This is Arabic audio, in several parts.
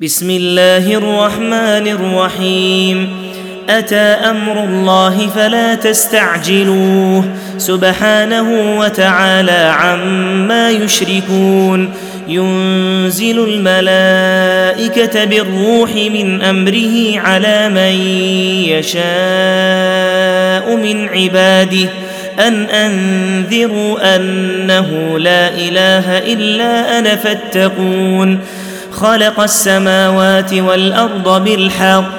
بسم الله الرحمن الرحيم. أتى أمر الله فلا تستعجلوه. سبحانه وتعالى عما يشركون. ينزل الملائكة بالروح من أمره على من يشاء من عباده. أن أنذروا أنه لا إله إلا أنا فاتقون. خلق السماوات والأرض بالحق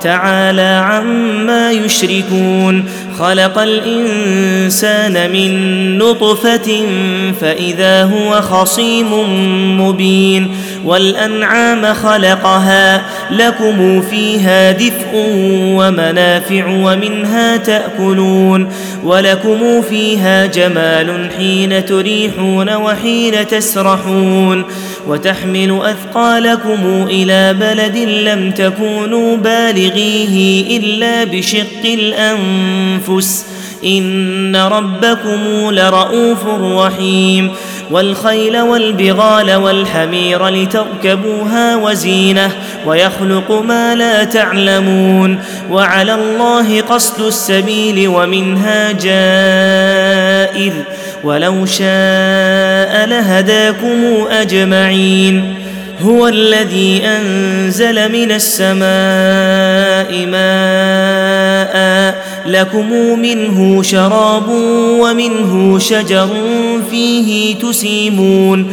تعالى عما يشركون. خلق الإنسان من نطفة فإذا هو خصيم مبين. والأنعام خلقها لكم فيها دفء ومنافع ومنها تأكلون. ولكم فيها جمال حين تريحون وحين تسرحون. وتحمل أثقالكم إلى بلد لم تكونوا بالغيه إلا بشق الأنفس. إن ربكم لرءوف رحيم. والخيل والبغال والحمير لتركبوها وزينة ويخلق ما لا تعلمون. وعلى الله قصد السبيل ومنها جائر. ولو شاء لهداكم أجمعين. هو الذي أنزل من السماء ماء لكم منه شراب ومنه شجر فيه تسيمون.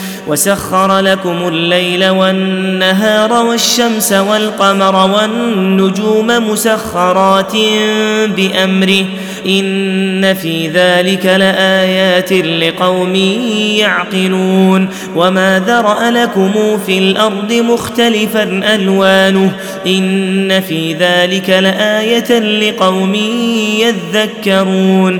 وسخر لكم الليل والنهار والشمس والقمر والنجوم مسخرات بأمره. إن في ذلك لآيات لقوم يعقلون. وما ذرأ لكم في الأرض مختلفا ألوانه. إن في ذلك لآية لقوم يذكرون.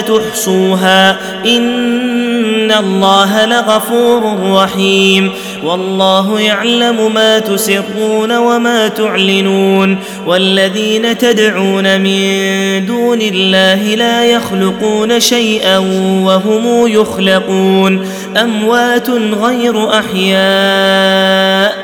تحصوها. إن الله لغفور رحيم. والله يعلم ما تسرون وما تعلنون. والذين تدعون من دون الله لا يخلقون شيئا وهم يخلقون. أموات غير أحياء.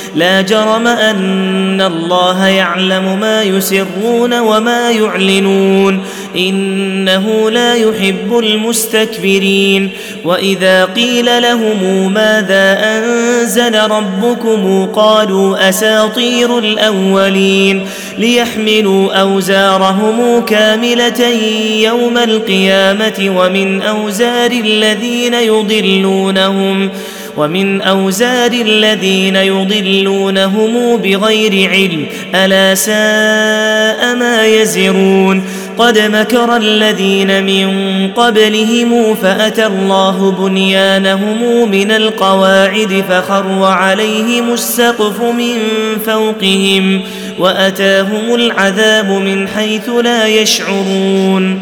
لا جرم أن الله يعلم ما يسرون وما يعلنون. إنه لا يحب المستكبرين. وإذا قيل لهم ماذا أنزل ربكم قالوا أساطير الأولين. ليحملوا أوزارهم كاملة يوم القيامة ومن أوزار الذين يضلونهم. ومن أوزار الذين يضلونهم بغير علم ألا ساء ما يزرون. قد مكر الذين من قبلهم فأتى الله بنيانهم من القواعد فخر عليهم السقف من فوقهم وأتاهم العذاب من حيث لا يشعرون.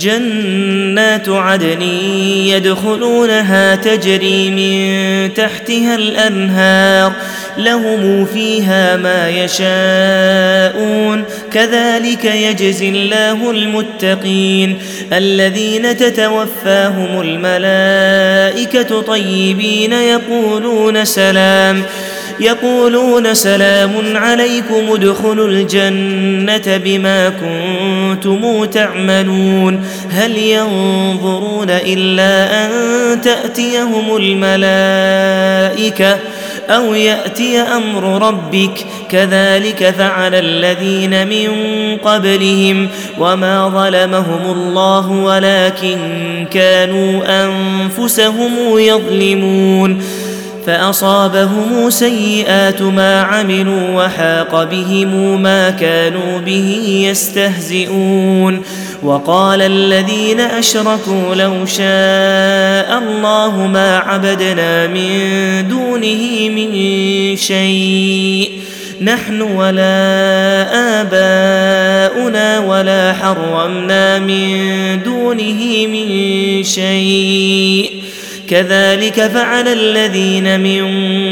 جنات عدن يدخلونها تجري من تحتها الأنهار لهم فيها ما يشاءون. كذلك يجزي الله المتقين. الذين تتوفاهم الملائكة طيبين يقولون سلام. يقولون سلام عليكم ادخلوا الجنة بما كنتم تعملون هل ينظرون إلا أن تأتيهم الملائكة أو يأتي أمر ربك كذلك فعل الذين من قبلهم وما ظلمهم الله ولكن كانوا أنفسهم يظلمون فأصابهم سيئات ما عملوا وحاق بهم ما كانوا به يستهزئون. وقال الذين أشركوا لو شاء الله ما عبدنا من دونه من شيء. نحن ولا آباؤنا ولا حرمنا من دونه من شيء. كذلك فعل الذين من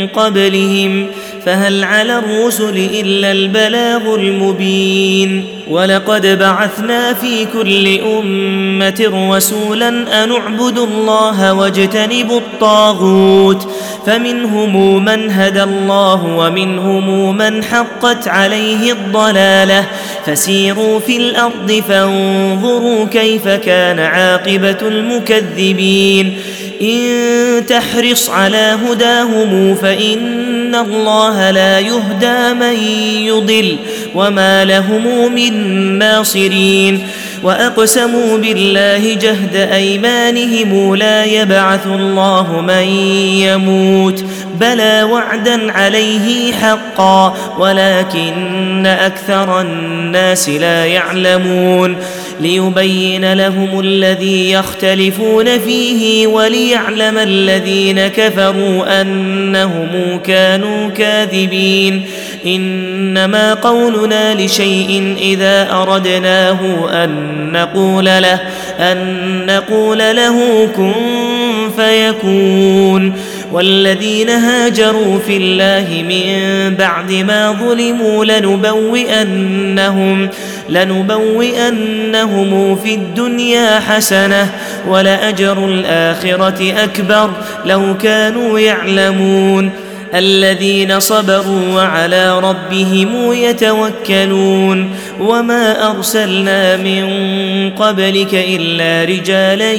قبلهم فهل على الرسل إلا البلاغ المبين ولقد بعثنا في كل أمة رسولا أن اعبدوا الله واجتنبوا الطاغوت. فمنهم من هدى الله ومنهم من حقت عليه الضلالة. فسيروا في الأرض فانظروا كيف كان عاقبة المكذبين. إن تحرص على هداهم فإن الله لا يهدى من يضل. وما لهم من ناصرين واقسموا بالله جهد ايمانهم لا يبعث الله من يموت بلى وعدا عليه حقا ولكن أكثر الناس لا يعلمون ليبين لهم الذي يختلفون فيه وليعلم الذين كفروا أنهم كانوا كاذبين. إنما قولنا لشيء إذا أردناه أن نقول له أن نقول له كن فيكون. والذين هاجروا في الله من بعد ما ظلموا لنبوئنهم لنبوئنهم في الدنيا حسنة ولأجر الآخرة أكبر لو كانوا يعلمون الذين صبروا وعلى ربهم يتوكلون وما أرسلنا من قبلك إلا رجالا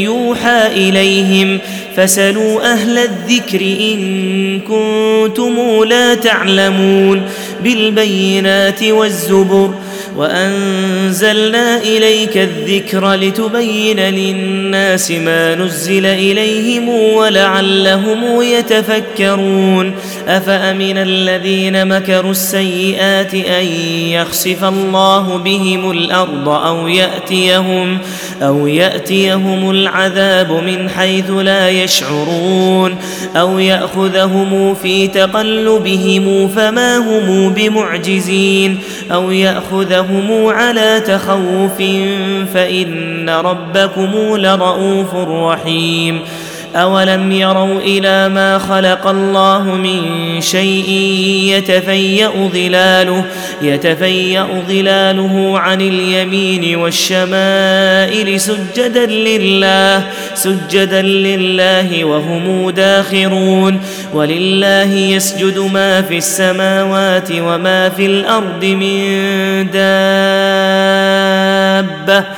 يوحى إليهم فسلوا أهل الذكر إن كنتم لا تعلمون بالبينات والزبر وأنزلنا إليك الذكر لتبين للناس ما نزل إليهم ولعلهم يتفكرون. أفأمن الذين مكروا السيئات أن يخسف الله بهم الأرض أو يأتيهم أو يأتيهم العذاب من حيث لا يشعرون أو يأخذهم في تقلبهم فما هم بمعجزين أو يأخذهم لهم على تخوف فإن ربكم لرؤوف رحيم أولم يروا إلى ما خلق الله من شيء يتفيأ ظلاله يتفيأ ظلاله عن اليمين والشمائل سجدا لله سجدا لله وهم داخرون. ولله يسجد ما في السماوات وما في الأرض من دابة.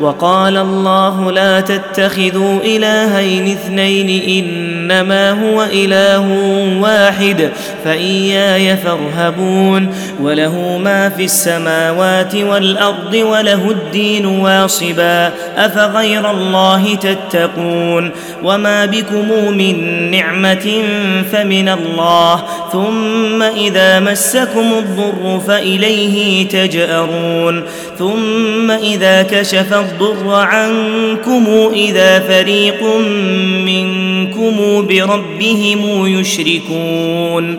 وقال الله لا تتخذوا إلهين اثنين إنما هو إله واحد فإياي فارهبون وله ما في السماوات والأرض وله الدين واصبا أفغير الله تتقون وما بكم من نعمة فمن الله ثم إذا مسكم الضر فإليه تجأرون ثم إذا كشف الضر عنكم إذا فريق منكم بربهم يشركون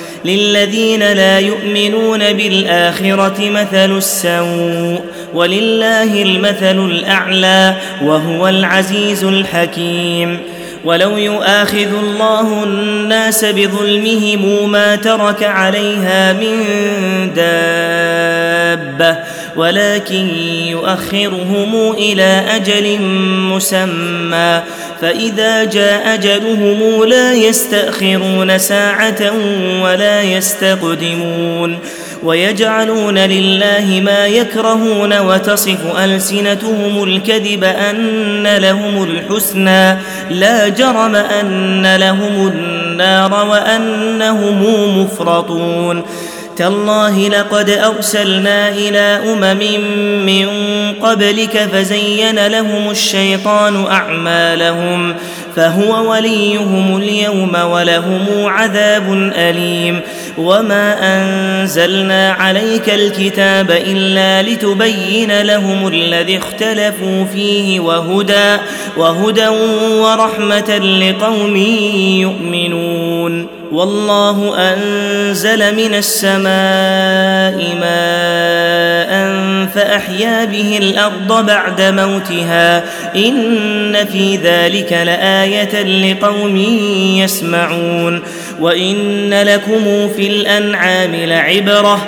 للذين لا يؤمنون بالآخرة مثل السوء ولله المثل الأعلى وهو العزيز الحكيم. ولو يؤاخذ الله الناس بظلمهم ما ترك عليها من دابة ولكن يؤخرهم إلى أجل مسمى. فإذا جاء أجلهم لا يستأخرون ساعة ولا يستقدمون. ويجعلون لله ما يكرهون وتصف ألسنتهم الكذب أن لهم الحسنى. لا جرم أن لهم النار وأنهم مفرطون. تالله لقد أرسلنا إلى أمم من قبلك فزين لهم الشيطان أعمالهم فهو وليهم اليوم ولهم عذاب أليم وما أنزلنا عليك الكتاب إلا لتبين لهم الذي اختلفوا فيه وهدى وهدى ورحمة لقوم يؤمنون. والله أنزل من السماء ماء فأحيا به الأرض بعد موتها. إن في ذلك لآية لقوم يسمعون. وإن لكم في الأنعام لعبرة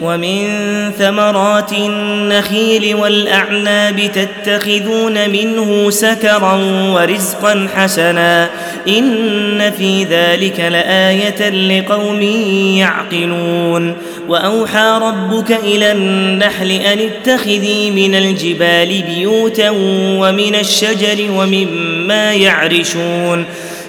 ومن ثمرات النخيل والأعناب تتخذون منه سكرا ورزقا حسنا إن في ذلك لآية لقوم يعقلون. وأوحى ربك إلى النحل أن اتخذي من الجبال بيوتا ومن الشجر ومما يعرشون.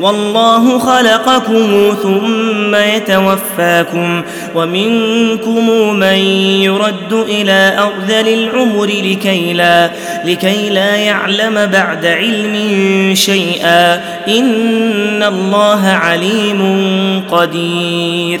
والله خلقكم ثم يتوفاكم ومنكم من يرد إلى أرذل العمر لكي لا لكي لا يعلم بعد علم شيئا إن الله عليم قدير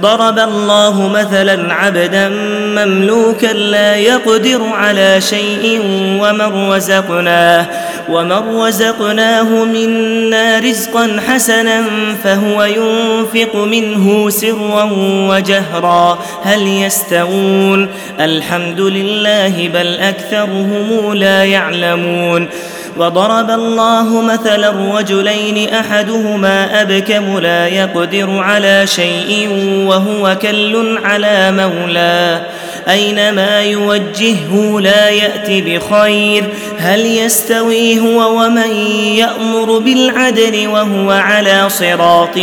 ضرب الله مثلا عبدا مملوكا لا يقدر على شيء ومن رزقناه ومن رزقناه منا رزقا حسنا فهو ينفق منه سرا وجهرا. هل يستوون؟ الحمد لله بل أكثرهم لا يعلمون. وضرب الله مثلا رجلين أحدهما أبكم لا يقدر على شيء وهو كل على مولاه أينما يوجهه لا يأت بخير. هل يستوي هو ومن يأمر بالعدل وهو على صراط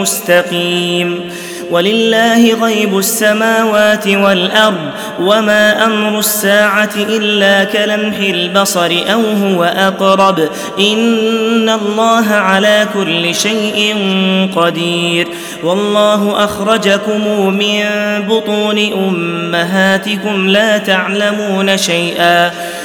مستقيم؟ ولله غيب السماوات والأرض وما أمر الساعة إلا كلمح البصر أو هو أقرب إن الله على كل شيء قدير والله أخرجكم من بطون أمهاتكم لا تعلمون شيئا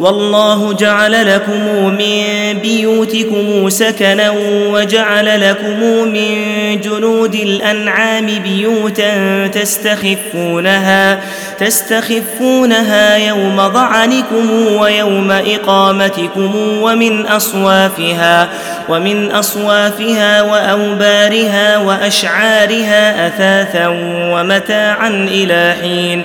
والله جعل لكم من بيوتكم سكنا وجعل لكم من جنود الأنعام بيوتا تستخفونها تستخفونها يوم ظعنكم ويوم إقامتكم ومن أصوافها ومن أصوافها وأوبارها وأشعارها أثاثا ومتاعا إلى حين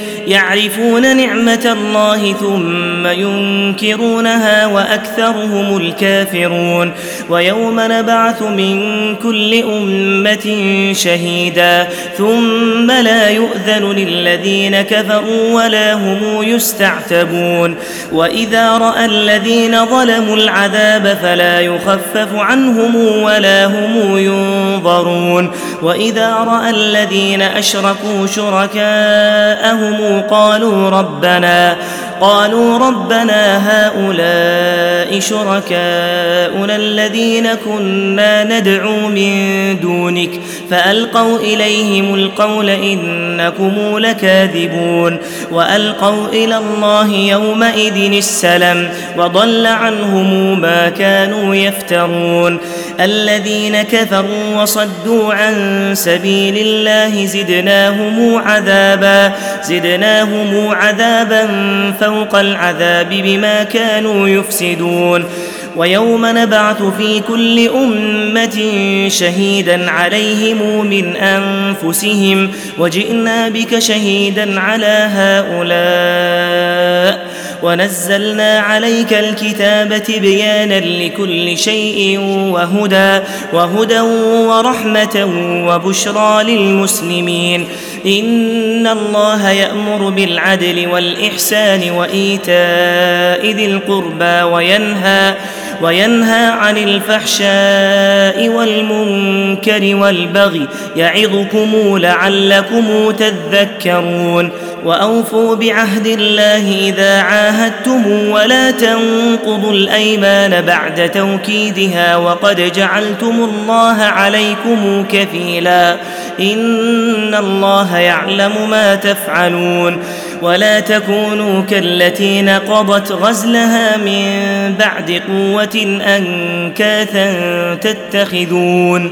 يعرفون نعمة الله ثم ينكرونها وأكثرهم الكافرون. ويوم نبعث من كل أمة شهيدا. ثم لا يؤذن للذين كفروا ولا هم يستعتبون. وإذا رأى الذين ظلموا العذاب فلا يخفف عنهم ولا هم ينظرون. وإذا رأى الذين أشركوا شركاءهم قالوا ربنا قالوا ربنا هؤلاء شركاؤنا الذين كنا ندعو من دونك فألقوا إليهم القول إنكم لكاذبون وألقوا إلى الله يومئذ السلم وضل عنهم ما كانوا يفترون الذين كفروا وصدوا عن سبيل الله زدناهم عذابا زدناهم عذابا فوق العذاب بما كانوا يفسدون. ويوم نبعث في كل أمة شهيدا عليهم من أنفسهم وجئنا بك شهيدا على هؤلاء. ونزلنا عليك الكتاب تبيانا لكل شيء وهدى وهدى ورحمة وبشرى للمسلمين. إن الله يأمر بالعدل والإحسان وإيتاء ذي القربى وينهى وينهى عن الفحشاء والمنكر والبغي. يعظكم لعلكم تذكرون. وأوفوا بعهد الله إذا عاهدتم ولا تنقضوا الأيمان بعد توكيدها وقد جعلتم الله عليكم كفيلا إن الله يعلم ما تفعلون ولا تكونوا كالتي نقضت غزلها من بعد قوة أنكاثا تتخذون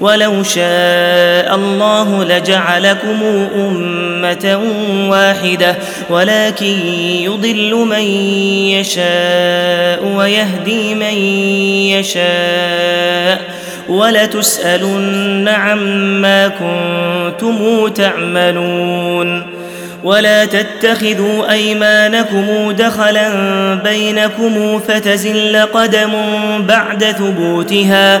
ولو شاء الله لجعلكم أمة واحدة ولكن يضل من يشاء ويهدي من يشاء ولتسألن عما كنتم تعملون ولا تتخذوا أيمانكم دخلا بينكم فتزل قدم بعد ثبوتها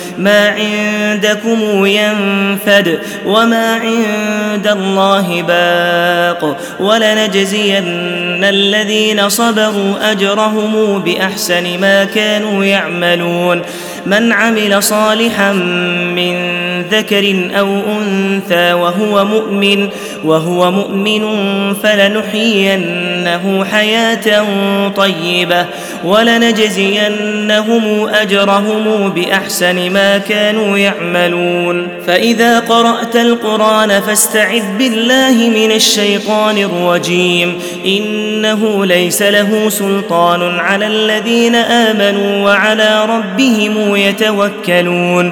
ما عندكم ينفد وما عند الله باق ولنجزين الذين صبروا أجرهم بأحسن ما كانوا يعملون من عمل صالحا من ذكر أو أنثى وهو مؤمن وهو مؤمن فلنحيينه حياة طيبة ولنجزينهم أجرهم بأحسن ما كانوا يعملون. فإذا قرأت القرآن فاستعذ بالله من الشيطان الرجيم. إنه ليس له سلطان على الذين آمنوا وعلى ربهم يتوكلون.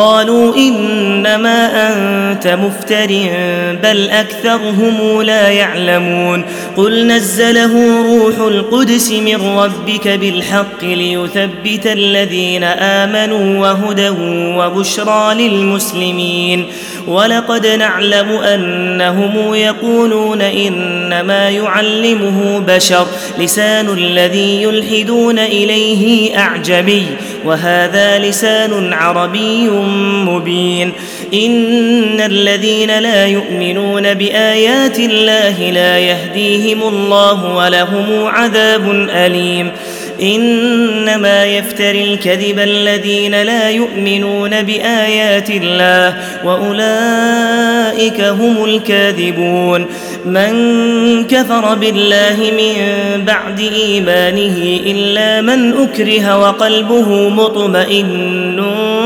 قالوا إنما أنت مفتر بل أكثرهم لا يعلمون. قل نزله روح القدس من ربك بالحق ليثبت الذين آمنوا وهدى وبشرى للمسلمين. ولقد نعلم أنهم يقولون إنما يعلمه بشر لسان الذي يلحدون إليه أعجمي. وهذا لسان عربي مبين. إن الذين لا يؤمنون بآيات الله لا يهديهم الله ولهم عذاب أليم. إنما يفتري الكذب الذين لا يؤمنون بآيات الله وأولئك هم الكاذبون. من كفر بالله من بعد إيمانه إلا من أكره وقلبه مطمئن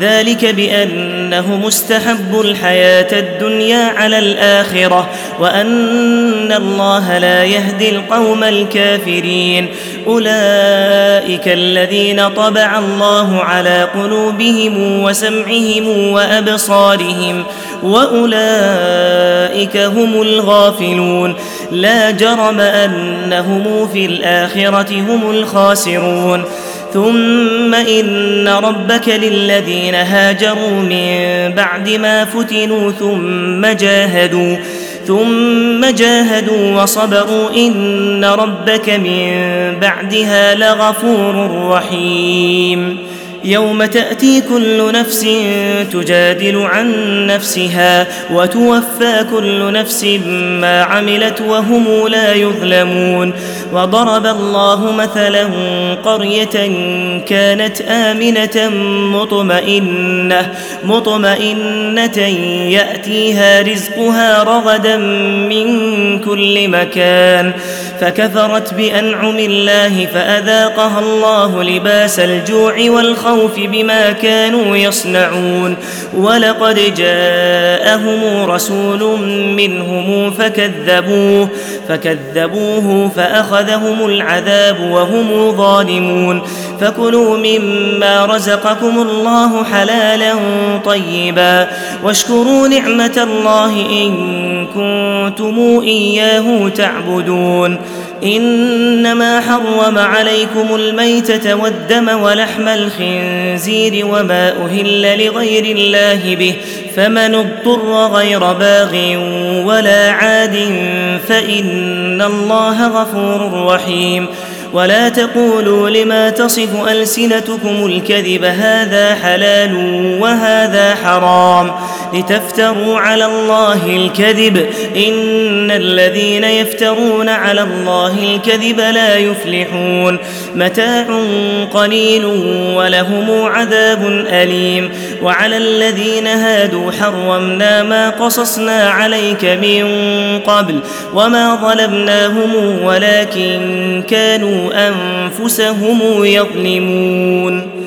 ذلك بأنه مستحب الحياة الدنيا على الآخرة وأن الله لا يهدي القوم الكافرين. أولئك الذين طبع الله على قلوبهم وسمعهم وأبصارهم وأولئك هم الغافلون. لا جرم أنهم في الآخرة هم الخاسرون. ثم إن ربك للذين هاجروا من بعد ما فتنوا ثم جاهدوا ثم جاهدوا وصبروا إن ربك من بعدها لغفور رحيم. يوم تأتي كل نفس تجادل عن نفسها وتوفى كل نفس ما عملت وهم لا يظلمون وضرب الله مثلا قرية كانت آمنة مطمئنة مطمئنة يأتيها رزقها رغدا من كل مكان فكفرت بأنعم الله فأذاقها الله لباس الجوع والخوف بما كانوا يصنعون. ولقد جاءهم رسول منهم فكذبوه فكذبوه فأخذهم العذاب وهم ظالمون. فكلوا مما رزقكم الله حلالا طيبا. واشكروا نعمة الله إن كنتم إياه تعبدون. إنما حرم عليكم الميتة والدم ولحم الخنزير وما أهل لغير الله به فمن اضطر غير باغ ولا عاد فإن الله غفور رحيم. ولا تقولوا لما تصف ألسنتكم الكذب هذا حلال وهذا حرام. لتفتروا على الله الكذب. إن الذين يفترون على الله الكذب لا يفلحون. متاع قليل ولهم عذاب أليم. وعلى الذين هادوا حرمنا ما قصصنا عليك من قبل وما ظلمناهم ولكن كانوا أنفسهم يظلمون.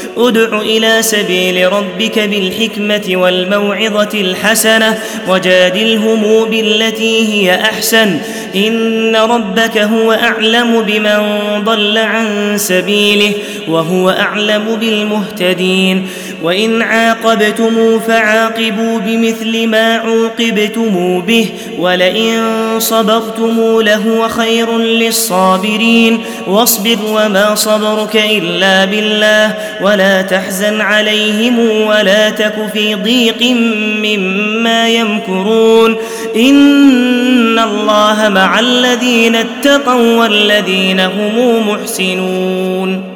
ادع إلى سبيل ربك بالحكمة والموعظة الحسنة وجادلهم بالتي هي أحسن. إن ربك هو أعلم بمن ضل عن سبيله وهو أعلم بالمهتدين. وإن عاقبتم فعاقبوا بمثل ما عوقبتم به ولئن صبرتم لهو خير للصابرين. واصبر وما صبرك إلا بالله ولا تحزن عليهم ولا تك في ضيق مما يمكرون. إن الله مع الذين اتقوا والذين هم محسنون.